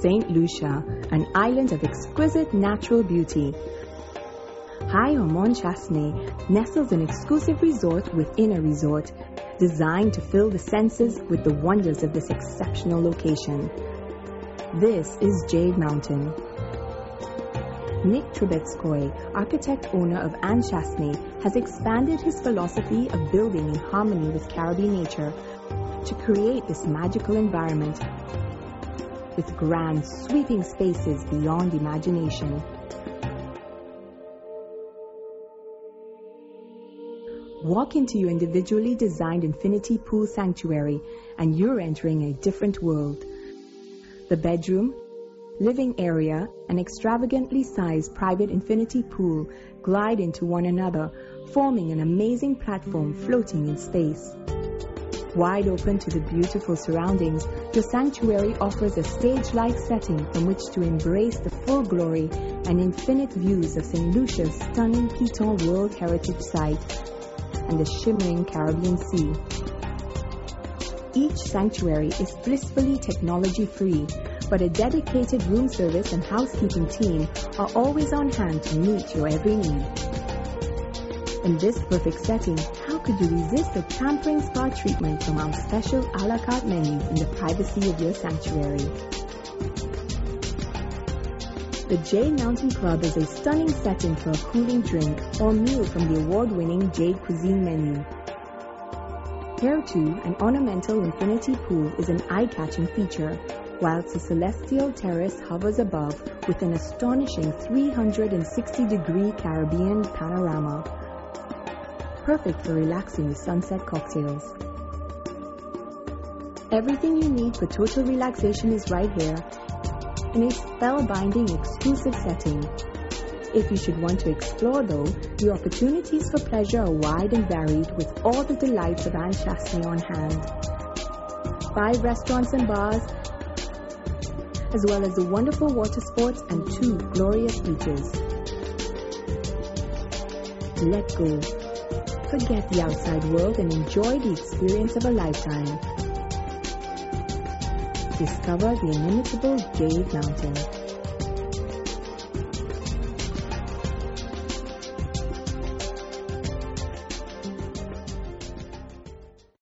St. Lucia, an island of exquisite natural beauty. High on Mont Chastanet nestles an exclusive resort within a resort, designed to fill the senses with the wonders of this exceptional location. This is Jade Mountain. Nick Troubetzkoy, architect owner of Anse Chastanet, has expanded his philosophy of building in harmony with Caribbean nature to create this magical environment with grand, sweeping spaces beyond imagination. Walk into your individually designed infinity pool sanctuary and you're entering a different world. The bedroom, living area, and extravagantly sized private infinity pool glide into one another, forming an amazing platform floating in space. Wide open to the beautiful surroundings, the sanctuary offers a stage-like setting from which to embrace the full glory and infinite views of St. Lucia's stunning Piton World Heritage Site and the shimmering Caribbean Sea. Each sanctuary is blissfully technology-free, but a dedicated room service and housekeeping team are always on hand to meet your every need. In this perfect setting, could you resist a pampering spa treatment from our special a la carte menu in the privacy of your sanctuary? The Jade Mountain Club is a stunning setting for a cooling drink or meal from the award-winning Jade Cuisine menu. Here too, an ornamental infinity pool is an eye-catching feature, whilst the celestial terrace hovers above with an astonishing 360-degree Caribbean panorama, perfect for relaxing with sunset cocktails. Everything you need for total relaxation is right here in a spellbinding exclusive setting. If you should want to explore though, the opportunities for pleasure are wide and varied with all the delights of Chastanet on hand. Five restaurants and bars, as well as the wonderful water sports and two glorious beaches. Let go. Forget the outside world and enjoy the experience of a lifetime. Discover the inimitable Jade Mountain.